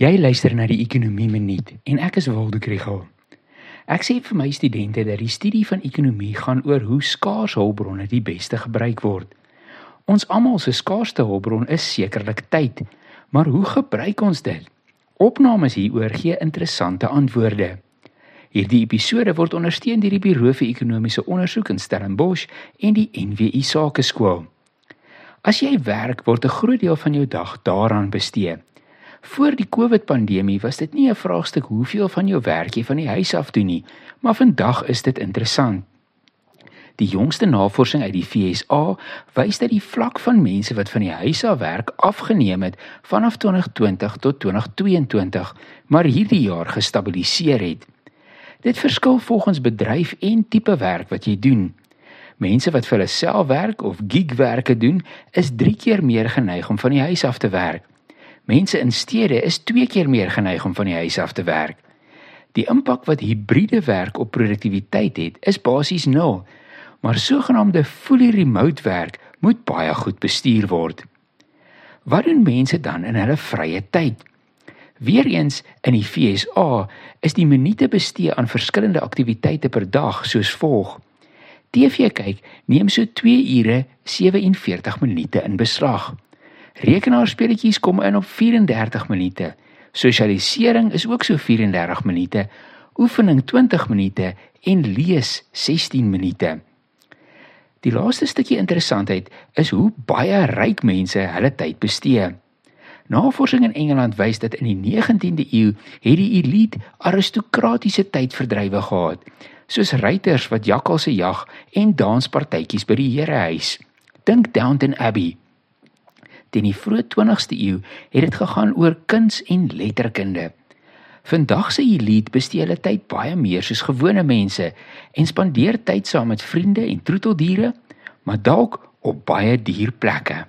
Jy luister na die Ekonomie Minuut en ek is Waldo Krugel. Ek sê vir my studente dat die studie van ekonomie gaan oor hoe skaars hulpbronne die beste gebruik word. Ons almal se skaarsste hulpbron is sekerlik tyd, maar hoe gebruik ons dit? Opnames hieroor gee interessante antwoorde. Hierdie episode word ondersteun deur die Buro vir Ekonomiese Onderzoek in Stellenbosch en die NWI Sakeskool. As jy werk, word 'n groot deel van jou dag daaraan bestee. Voor die COVID-pandemie was dit nie 'n vraagstuk hoeveel van jou werk jy van die huis af doen nie, maar vandag is dit interessant. Die jongste navorsing uit die FSA wys dat die vlak van mense wat van die huis af werk afgeneem het vanaf 2020 tot 2022, maar hierdie jaar gestabiliseer het. Dit verskil volgens bedryf en tipe werk wat jy doen. Mense wat vir hulle self werk of gigwerke doen, is 3 keer meer geneig om van die huis af te werk. Mense in stede is 2 keer meer geneig om van die huis af te werk. Die impak wat hibriede werk op produktiwiteit het, is basies nul. Maar sogenaamde fully remote werk moet baie goed bestuur word. Wat doen mense dan in hulle vrye tyd? Weereens in die FSA is die minute bestee aan verskillende aktiwiteite per dag soos volg. TV kyk neem so 2 ure 47 minute in beslag. Rekenaarspeletjies kom in op 34 minute. Sosialisering is ook so 34 minute. Oefening 20 minute en lees 16 minute. Die laaste stukkie interessantheid is hoe baie ryk mense hulle tyd bestee. Navorsing in Engeland wys dat in die 19de eeu het die elite aristokratiese tydverdrywe gehad, soos ruiters wat jakkalse jag en danspartytjies by die herehuis. Dink Downton Abbey. Teen die vroeë 20ste eeu het dit gegaan oor kuns en letterkunde. Vandag se elite bestee hulle tyd baie meer soos gewone mense en spandeer tyd saam met vriende en troeteldiere, maar dalk op baie duur plekke.